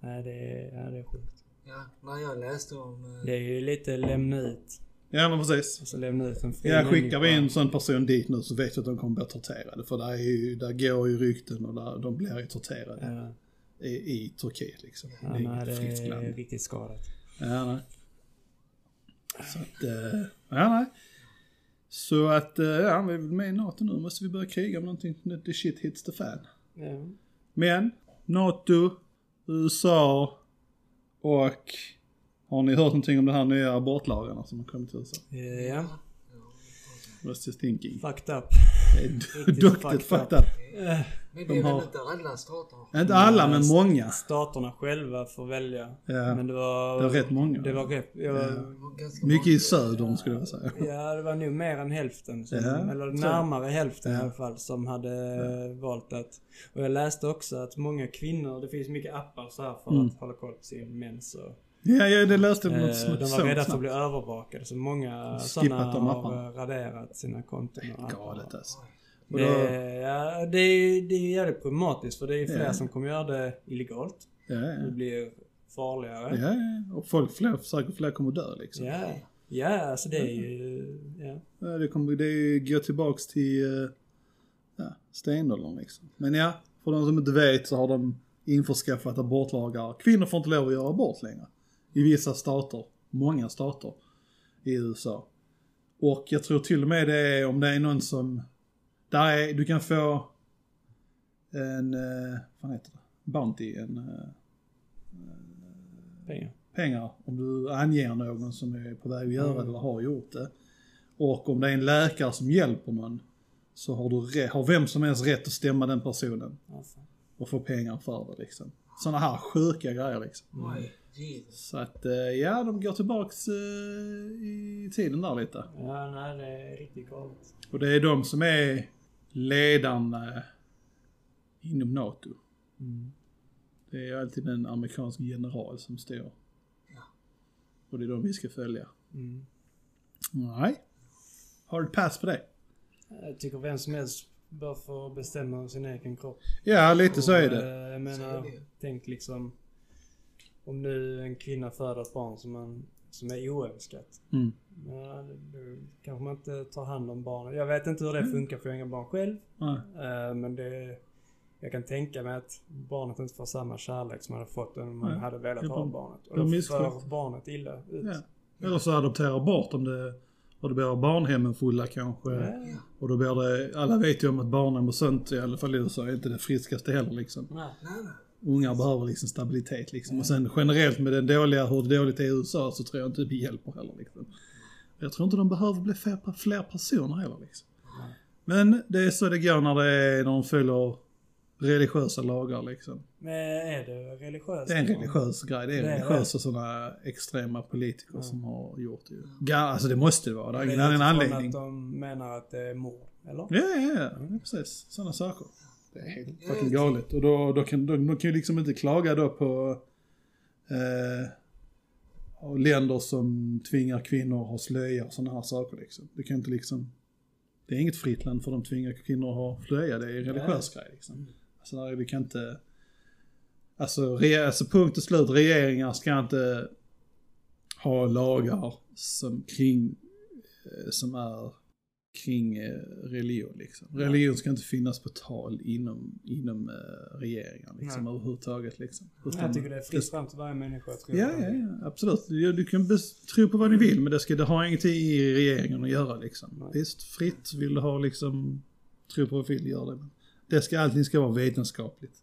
Nej, det är, ja, det är sjukt. Ja, när jag läste om... eh, Det är ju lite lämna ut. Ja, men precis. Alltså lämna ut en fri Ja, skickar vi en sån person dit nu så vet jag att de kommer bli torterade. För där, är ju, där går ju rykten och där, de blir ju torterade Ja, i, i Turkiet liksom. ja det är nej, det är land. riktigt skadat. Ja, nej. Så att, eh, ja nej. Så att, eh, ja, vi är väl med i NATO nu. Måste vi börja kriga om någonting. The shit hits the fan. Ja. Men, NATO, USA och har ni hört någonting om de här nya abortlagarna som har kommit till USA? Ja, What's just thinking? fucked up. Duktigt. Eh, Men De det är har- väl inte alla stater? Inte alla, men många. Staterna själva får välja. Ja. Men det var... Det var rätt många. Det var rätt... Jag, Ja. Mycket i många. södern skulle jag säga. Ja, det var nog mer än hälften. Som, Ja, eller så. närmare hälften i alla fall som hade valt att... Och jag läste också att många kvinnor, det finns mycket appar så här för Mm. att hålla koll på sin mens och... Ja, ja det läste jag Eh, något de sånt var rädda för att bli övervakade så många sådana de har eh, raderat sina konton. Galet alltså. Och Det, då, ja, det, är, det är jävligt problematiskt för det är fler Ja. som kommer göra det illegalt. ja, Det ja. blir farligare. Ja, ja. Och folk, fler, säkert fler kommer dö liksom. Ja, ja alltså det är ju... Ja. Ja, det kommer det går tillbaks till eh, ja, stenåldern liksom. Men ja, för de som inte vet så har de införskaffat abortlagar. Kvinnor får inte lov att göra abort längre. I vissa stater. Många stater i USA. Och jag tror till och med det är om det är någon som... Där är, du kan få en, eh, vad heter det? Bounty, en eh, Pengar. pengar om du anger någon som är på väg att göra Mm. eller har gjort det. Och om det är en läkare som hjälper någon så har, du har vem som helst rätt att stämma den personen Alltså. och få pengar för det liksom. Sådana här sjuka grejer liksom. Jesus. Så att eh, ja, de går tillbaks eh, i tiden där lite. Ja, nej det är riktigt galet. Och det är de som är ledarna inom NATO. Mm. Det är alltid en amerikansk general som står. Ja. Och det är de vi ska följa. Mm. Nej. Har du ett pass på det? Jag tycker vem som helst bör få bestämma sin egen kropp. Ja, lite så är Och, det. eh, Jag menar, är det. tänk liksom om nu en kvinna föder ett barn som, man, som är oönskat. Mm. Ja, då kanske man inte tar hand om barnet. Jag vet inte hur det funkar för jag har inga barn själv. Eh, Men det... Jag kan tänka mig att barnet inte får samma kärlek som man hade fått om man Nej. hade velat ha barnet. Och då för barnet illa ut. Ja. Eller så adoptera bort om det, och då blir barnhemmen fulla kanske. Ja. Och då blir det, alla vet ju om att barnhem och sånt, i alla fall i USA, är inte det friskaste heller liksom. Nej. Nej, nej. Ungar behöver liksom stabilitet liksom. Och sen generellt med den dåliga, hur det dåligt är i USA så tror jag inte det hjälper heller liksom. Jag tror inte de behöver bli fler, fler personer heller liksom. Men det är så det går när det är, när de följer religiösa lagar liksom. Men är det religiöst? Det är en religiös grej. Det är Det är religiösa sådana extrema politiker som har gjort det ju. Ja, alltså det måste det vara. Det är Det ingen är annan anledning. att de menar att det är mord, eller? Ja, ja, ja. ja precis. Sådana saker. Det är helt Ja, fucking galet. Och då, då kan, de, de kan ju liksom inte klaga då på eh, länder som tvingar kvinnor att ha slöja och sådana här saker liksom. Du kan inte liksom... Det är inget fritt land för de tvingar kvinnor att ha slöja. Det är en religiös grej liksom. Alltså vi kan inte... Alltså, re, alltså punkt och slut, regeringar ska inte ha lagar som kring, eh, som är kring eh, religion liksom. Religion ska inte finnas på tal inom, inom eh, regeringar liksom Nej. överhuvudtaget liksom. Jag tycker det är fritt fram till varje människa att tro Ja, ja, ja, absolut. Du, du kan tro på vad ni vill, men det, ska, det har ingenting i regeringen att göra liksom. Nej. Visst, fritt vill du ha liksom, tro på vad du vill, gör det. Det ska, allting ska vara vetenskapligt.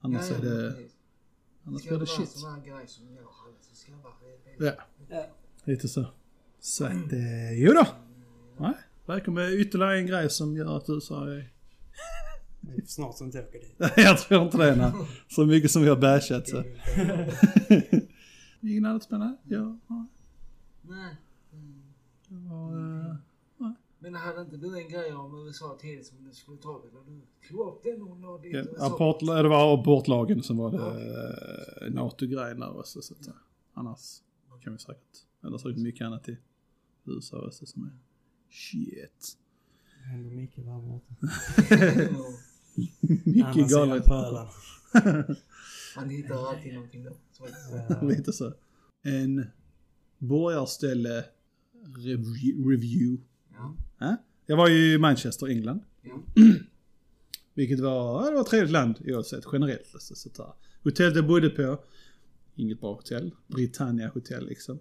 Annars är det, precis. annars Ska blir det det vara shit. sån här grej som jag hade så ska det vara. Ja, Ja. lite så. Så att, eh, jo då. Nej, välkommen med ytterligare en grej som gör att USA är... Snart som inte åker dit. jag tror inte det, nej. Så mycket som vi har bashat så. Ingen annat spännande? Ja. ja. Nej. Mm. Det var, eh, Men hade inte du en grej om USA tidigt som du skulle ta? Eller du tog upp den och la dit Ja, apport, det var abortlagen som var det eh, NATO-grejen där också. Så att, annars kan vi säkert, eller säkert mycket annat i USA också som är shit. Det händer mycket där borta. mycket galet. Man hittar alltid någonting då. Ja. Lite så. En borgarställe review. review. Ja. Ja? Jag var ju i Manchester, England. Ja. Vilket var, det var ett trevligt land oavsett, generellt. Alltså, så där. Hotellet jag bodde på, inget bra hotell. Britannia hotell liksom.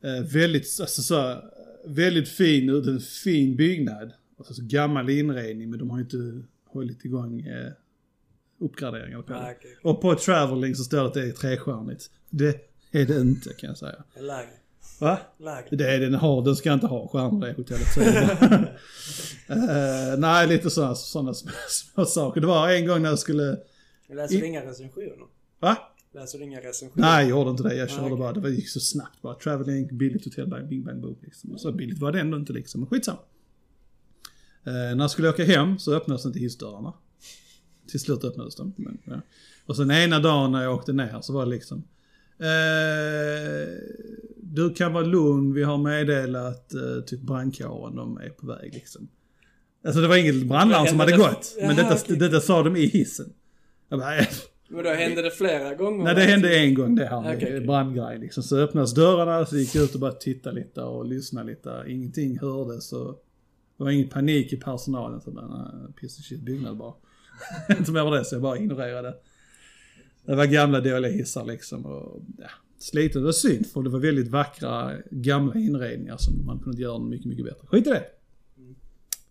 Eh, väldigt, alltså så, väldigt fin, en fin byggnad. Alltså, så gammal inredning men de har ju inte hållit igång eh, uppgraderingar på det. Och på traveling så står det att det är trestjärnigt. Det är det inte kan jag säga. Va? Lägre. Det är den har, den ska inte ha stjärnor det hotellet. Det bara. Eh, nej, lite sådana såna små, små saker. Det var en gång när jag skulle... Läser du inga recensioner? Va? Läser du inga recensioner? Nej, jag gjorde inte det. Jag körde okej. bara. Det var- gick så snabbt bara. Traveling, billigt hotell, bing, bang, boom. Liksom. Så billigt var det ändå inte liksom. Men skitsamma. Eh, när jag skulle åka hem så öppnades inte hissdörrarna. Till slut öppnades de. Men, ja. Och sen ena dagen när jag åkte ner så var det liksom. Eh, du kan vara lugn, vi har meddelat eh, typ brandkåren, de är på väg liksom. Alltså det var inget brandlarm som hade det- gått. Men Jaha, detta, okej. detta sa de i hissen. Jag bara, eh, Men då hände det flera gånger? Nej, det hände en gång det här med Okej, okej. brandgrej liksom. Så öppnades dörrarna, så gick jag ut och bara tittade lite och lyssnade lite. Ingenting hördes och det var ingen panik i personalen. Så bara, piss shit byggnad bara. Inte mer det, så jag bara ignorerade. Det var gamla dåliga hissar liksom och ja, slitet. Det var synd för det var väldigt vackra gamla inredningar som man kunde göra mycket, mycket bättre. Skit i det.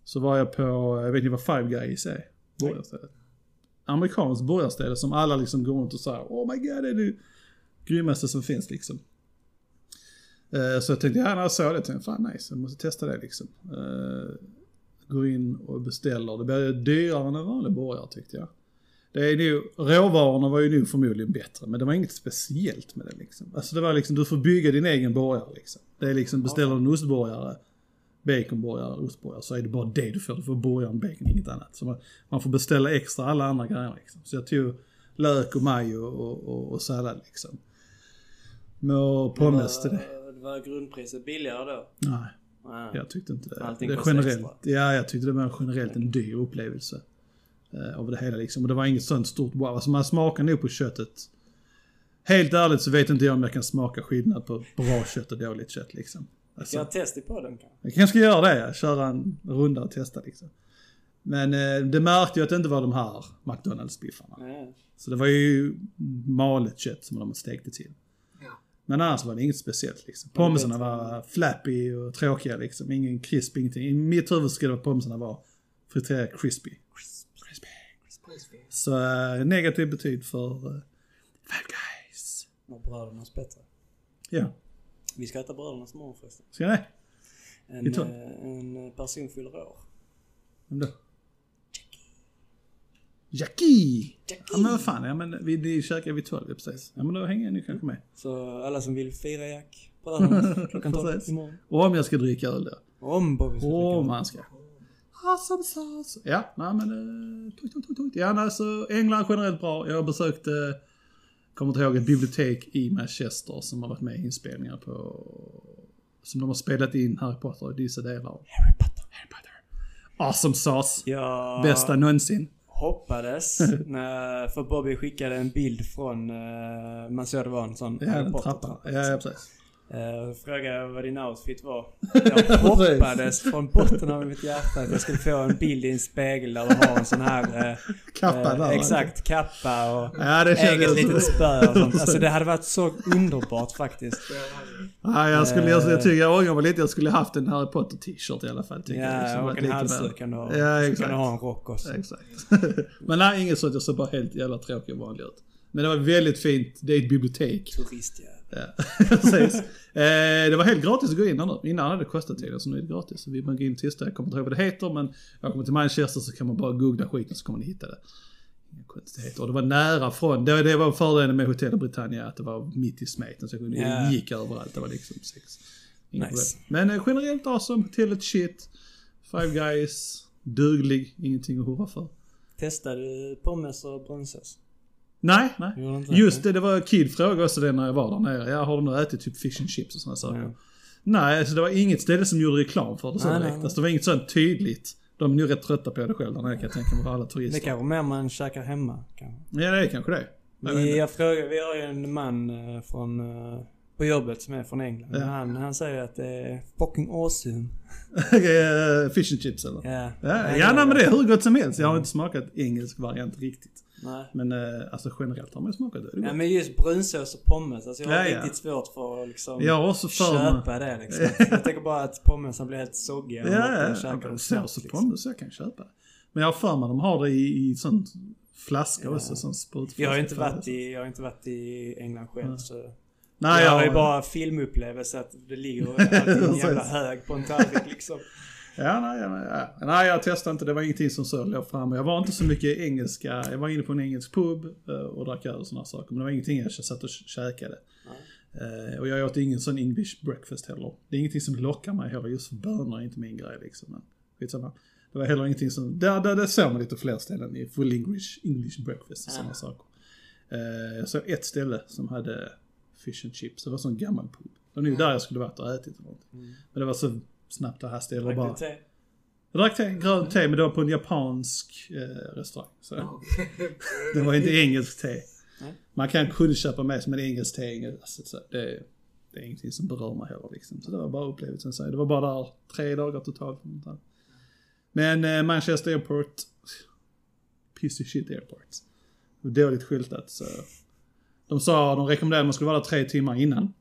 Så var jag på, jag vet inte vad Five Guys är? Borgarstället. Amerikanskt borgarställe som alla liksom går runt och säger Oh my god det är det grymmaste som finns liksom. Eh, så jag tänkte, ja när jag såg det tänkte jag, fan nice, jag måste testa det liksom. Eh, går in och beställer, det blir dyrare än en vanlig borgare tyckte jag. Det är nu, råvarorna var ju nu förmodligen bättre, men det var inget speciellt med det liksom. Alltså det var liksom, du får bygga din egen burgare liksom. Det är liksom, beställer du en ostburgare, baconburgare, ostburgare, så är det bara det du får. Du får burgaren, bacon, inget annat. Så man, man får beställa extra alla andra grejer liksom. Så jag tog lök och majo och, och, och sallad liksom. Med pommes till det. Var grundpriset billigare då? Nej, Nej. jag tyckte inte det. Allting det generellt, extra. ja, jag tyckte det var generellt en dyr upplevelse. Eh, av det hela liksom. Och det var inget sånt stort wow. Alltså man smakar nog på köttet. Helt ärligt så vet inte jag om jag kan smaka skillnad på bra kött och dåligt kött liksom. Ska Alltså, jag testa på den kanske? jag kanske ska göra det, ja. köra en runda och testa liksom. Men eh, det märkte ju att det inte var de här McDonalds-biffarna. Så det var ju malet kött som de stekte till. Ja. Men annars var det inget speciellt liksom. Pommesarna var flappy och tråkiga liksom. Ingen crisp, ingenting. I mitt huvud skulle det vara pommesarna var friterade. Crispy. Så eh, negativ betyg för uh, Five Guys. Och brödernas bättre. Ja, Vi ska äta brödernas imorgon förresten. ska det? En, eh, en person fyller år. Vem då? Jackie! Jackie! Ja men vad fan, ja men vi, vi käkar vid 12 ja, precis. Ja men då hänger nu kanske med. Så alla som vill fira Jack, brödernas, klockan 12 Precis. imorgon. Och om jag ska dricka öl då. Om Bobby ska Åh, dricka. man ska. Awesome sauce. Ja, nej men... Uh, tut, tut, tut. Ja, nej, så England generellt bra. Jag har besökt, uh, kommer inte ihåg, ett bibliotek i Manchester som har varit med i inspelningar på... Som de har spelat in Harry Potter i vissa delar av. Harry Potter. Harry Potter. Awesome sauce. Jag Bästa någonsin. hoppades när, för Bobby skickade en bild från, eh, man såg det var en sån Ja, Potter-trappa. trappan. Ja, ja, precis. Eh, frågade vad din outfit var. Jag hoppades från botten av mitt hjärta att jag skulle få en bild i en spegel där du har en sån här... Eh, Kappa där. Exakt, kappa och Ja, det eget jag. litet spö och sånt. Alltså det hade varit så underbart faktiskt. Ja, jag skulle, jag, jag tycker jag ångrar mig lite. Jag skulle haft en Harry Potter t-shirt i alla fall. Tycker jag. Ja, Varit och en halsduk kan du ha. Ja, Så exakt. kan du ha en rock också. Exakt. Men nej, inget sånt. Jag såg bara helt jävla tråkig och vanlig ut. Men det var väldigt fint. Det är ett bibliotek. Turist ja. Precis. Eh, det var helt gratis att gå in nu. Innan hade det kostat tydligen, så nu är det gratis. Så vill man gå in testa, jag kommer inte ihåg vad det heter, men jag kommer till Manchester så kan man bara googla skiten så kommer ni hitta det. Inga konstigheter. Och det var nära från, det, det var fördelen med Hotel Britannia, att det var mitt i smeten. Så jag kunde, det gick överallt, det var liksom sex. Inga Nice. problem. Men eh, generellt awesome, hotellet shit. Five guys, duglig, ingenting att hurra för. Testade du pommes och brunsås? Nej, nej. Inte Just det, det var Kid fråga också det när jag var där nere. Jag har de nu ätit typ fish and chips och sådana saker? Ja. Nej, alltså det var inget ställe som gjorde reklam för det så Nej, direkt. nej. Alltså det var inget sånt tydligt. De är nog rätt trötta på det själv där nere kan jag tänka mig, för alla Det turister. är kanske mer man käkar hemma. Kanske. Ja, det är kanske det. Jag inte. jag frågar, vi har ju en man eh, från, eh, på jobbet som är från England. Ja. Han, han säger att det är fucking awesome. Eh, fish and chips eller? Ja, Ja, ja nej, men det är hur gott som helst. Jag har inte smakat engelsk variant riktigt. Nej. Men eh, alltså generellt har man ju smakat det. det. Ja men just brunsås och pommes. Alltså jag har Ja, ja. riktigt svårt för att liksom Jag också för köpa det liksom. Jag tänker bara att pommesen blir helt soggiga. Ja, ja, jag ja. dem Sås och liksom. pommes jag kan köpa. Men jag har för mig de har det i, i sån flaska Ja. också, sån sprutflaska. Jag har inte varit i, jag har inte varit i England själv Nej. så... Nej, Nej, jag har ju jag- bara filmupplevelse att det ligger en jävla hög på en tallrik liksom. Ja, nej, ja. nej, jag testade inte. Det var ingenting som så låg framme. Jag var inte så mycket engelska. Jag var inne på en engelsk pub eh, och drack öl och sådana saker. Men det var ingenting jag satt och käkade. Eh, och jag åt ingen sån English breakfast heller. Det är ingenting som lockar mig heller. Just bönor är inte min grej liksom. Men skitsamma. Det var heller ingenting som... Där, där, där såg man lite fler ställen i full English, English breakfast och sådana Ja. saker. Eh, jag såg ett ställe som hade fish and chips. Det var sån gammal pub. Det var nog där jag skulle varit och ätit någonting. Men det var så snabbt och hastigt. Var bara... Te? Jag drack te, grönt te, men det var på en japansk eh, restaurang. Så det var inte engelskt te. Man kan kunde köpa med sig, men engelskt te, alltså, så det, det är ingenting som berör mig heller liksom. Så det var bara upplevelsen. Så det var bara där tre dagar totalt. Men eh, Manchester Airport, pissy shit airport. Dåligt skyltat så. De sa, de rekommenderade att man skulle vara där tre timmar innan.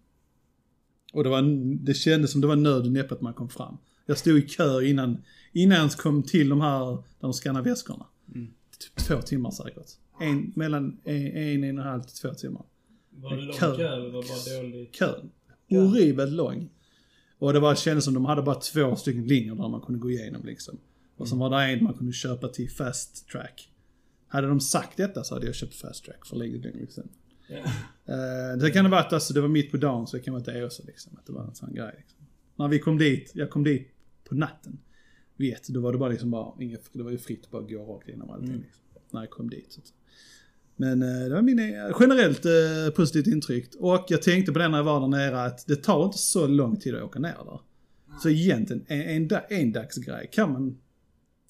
Och det, var, det kändes som det var nöd och näppe att man kom fram. Jag stod i kö innan, innan jag ens kom till de här, där de skannar väskorna. Typ två timmar säkert. En, mellan en, en, en och en halv till två timmar. Var det lång Kö. eller var det bara dåligt? Kön. Horribelt lång. Och det var, kändes som de hade bara två stycken linjer där man kunde gå igenom liksom. Och sen var det en man kunde köpa till fast track. Hade de sagt detta så hade jag köpt fast track för länge, länge sedan. Eh, det kan ha varit, alltså det var mitt på dagen så det kan vara ett Åsa liksom. Att det var en sån grej liksom. När vi kom dit, jag kom dit på natten. Vet, då var det bara liksom bara, inget, det var ju fritt att bara gå rakt igenom allting liksom. När jag kom dit. Så. Men eh, det var min eh, generellt eh, positivt intryck. Och jag tänkte på det när jag var där nere att det tar inte så lång tid att åka ner där. Så egentligen, en, en, en dagsgrej kan man,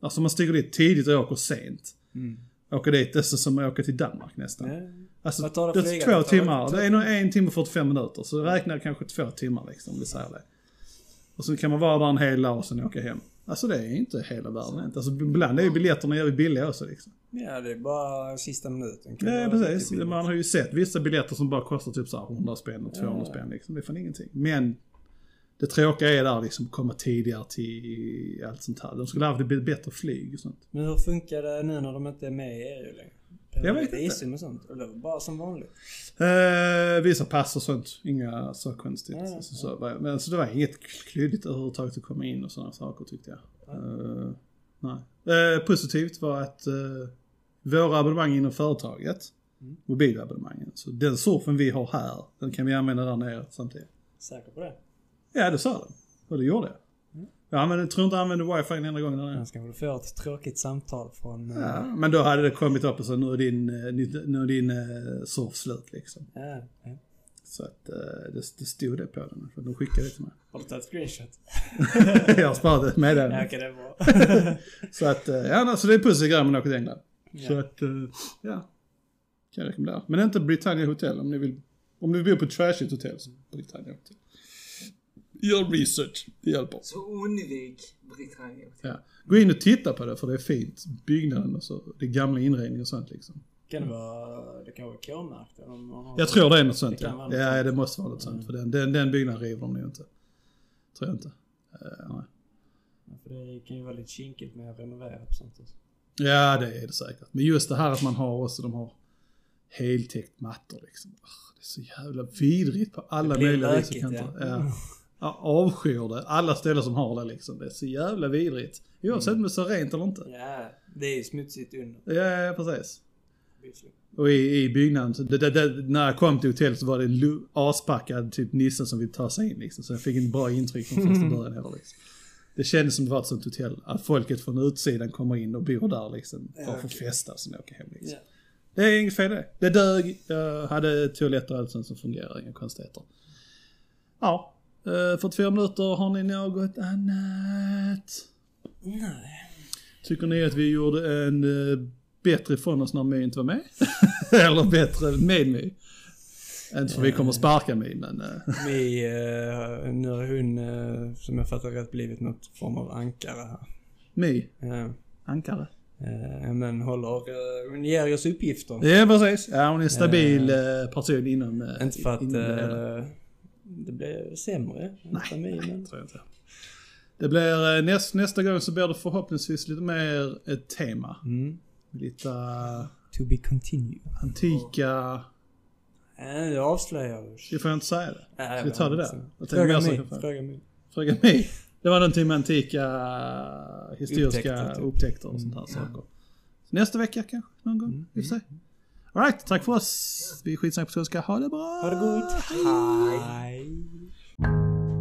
alltså man stiger dit tidigt och åker sent. Mm. Åker dit, det är som att åka till Danmark nästan. Ja. Alltså, det det är två timmar. Det är nog en timme och 45 minuter. Så räknar jag kanske två timmar liksom, om vi säger det. Och så kan man vara där en hel dag och sen åka hem. Alltså det är inte hela världen. inte. Alltså ibland är ju biljetterna jävligt billiga också liksom. Ja, det är bara sista minuten. Vara precis. Man har ju sett vissa biljetter som bara kostar typ så här 100 spänn och 200 Ja. spänn liksom. Det är fan ingenting. Men det tråkiga är där liksom att komma tidigare till allt sånt här. De skulle ha haft ett bättre flyg och sånt. Men hur funkar det nu när de inte är med i EU längre? Jag vet inte. och sånt? Eller bara som vanligt? Eh, vissa pass och sånt, inga så konstigt. Ja, ja, Så, så, men så det var inget klyddigt överhuvudtaget att komma in och sådana saker tyckte jag. Eh, nej. Eh, positivt var att uh, våra abonnemang inom företaget, Mm. mobilabonnemangen, så den surfen vi har här, den kan vi använda där nere samtidigt. Säker på det? Ja, det sa den. Och det gjorde jag. Jag använde, tror inte jag använde wifi en enda gång där nere. Annars kanske du får ett tråkigt samtal från... eh, Ja, men då hade det kommit upp och så nu är din, eh, nu nu är din uh, surf slut liksom. Ja, ja. Så att eh, det, det stod det på den. För de skickade det till mig. Har du tagit screenshot? jag har sparat ett Ja, meddelande. okej, det är bra. Så att, eh, ja alltså det är grejer med att åka till England. Så Ja. att, eh, ja. Kan jag rekommendera. Men inte Britannia Hotel om ni vill. Om ni vill bo på trashigt hotell så Britannia Hotel. Gör research, det hjälper. Så undvik Britannia. Ja. Gå in och titta på det för det är fint. Byggnaden och så. Det är gamla inredning och sånt liksom. Kan det vara... Det kan vara K-märkt eller. Jag tror det är något sånt Det ja. Ja sånt. det måste vara något sånt. För den, den, den byggnaden river de nog inte. Tror jag inte. Eh, nej. Ja, För det kan ju vara lite kinkigt med att renovera på sånt också. Ja, det är det säkert. Men just det här att man har också, de har heltäckt mattor liksom. Det är så jävla vidrigt på alla Det blir möjliga vis lökigt, ja. Ja. Ja, avskyr det. Alla ställen som har det liksom. Det är så jävla vidrigt. Oavsett om det är så rent eller inte. Ja, det är smutsigt under. Ja, ja precis. Och i, i byggnaden, det, det, det, när jag kom till hotellet så var det en aspackad typ nisse som ville ta sig in liksom. Så jag fick en bra intryck från första början heller liksom. Det kändes som det var ett sånt hotell. Att folket från utsidan kommer in och bor där liksom. Bara för att festa och sen åka hem liksom. Ja. Det är inget fel det. Det dög, jag hade toaletter och allt sånt som fungerar, inga konstigheter. Ja, eh, 44 minuter, har ni något annat? Nej. Tycker ni att vi gjorde en eh, bättre ifrån oss när My inte var med? Eller bättre med My? Inte för vi kommer sparka My, men... eh, nu har hon, som jag fattar rätt, blivit något form av ankare här. Ja. ankare. Men håller, hon ger oss uppgifter. Ja, precis. Ja, hon är en stabil person inom... Inte för att det eh, blir sämre Nej, familjen. tror jag inte. Det blir, eh, näst, nästa gång så blir det förhoppningsvis lite mer ett tema. Mm. Lite eh, To be continued. antika Äh, Nu avslöjar du. Vi får inte säga det. Nej, jag vi vet ta det där? Jag Fråga mig. Fråga mig. Fråga mig. Det var någonting med antika historiska Upptäckter, typ. upptäckter och sånt här saker. Så nästa vecka kanske, någon gång. Mm. Vi får se. Alright, tack för oss. Vi är skitsnack på skånska. Ha det bra! Ha det gott. Hej.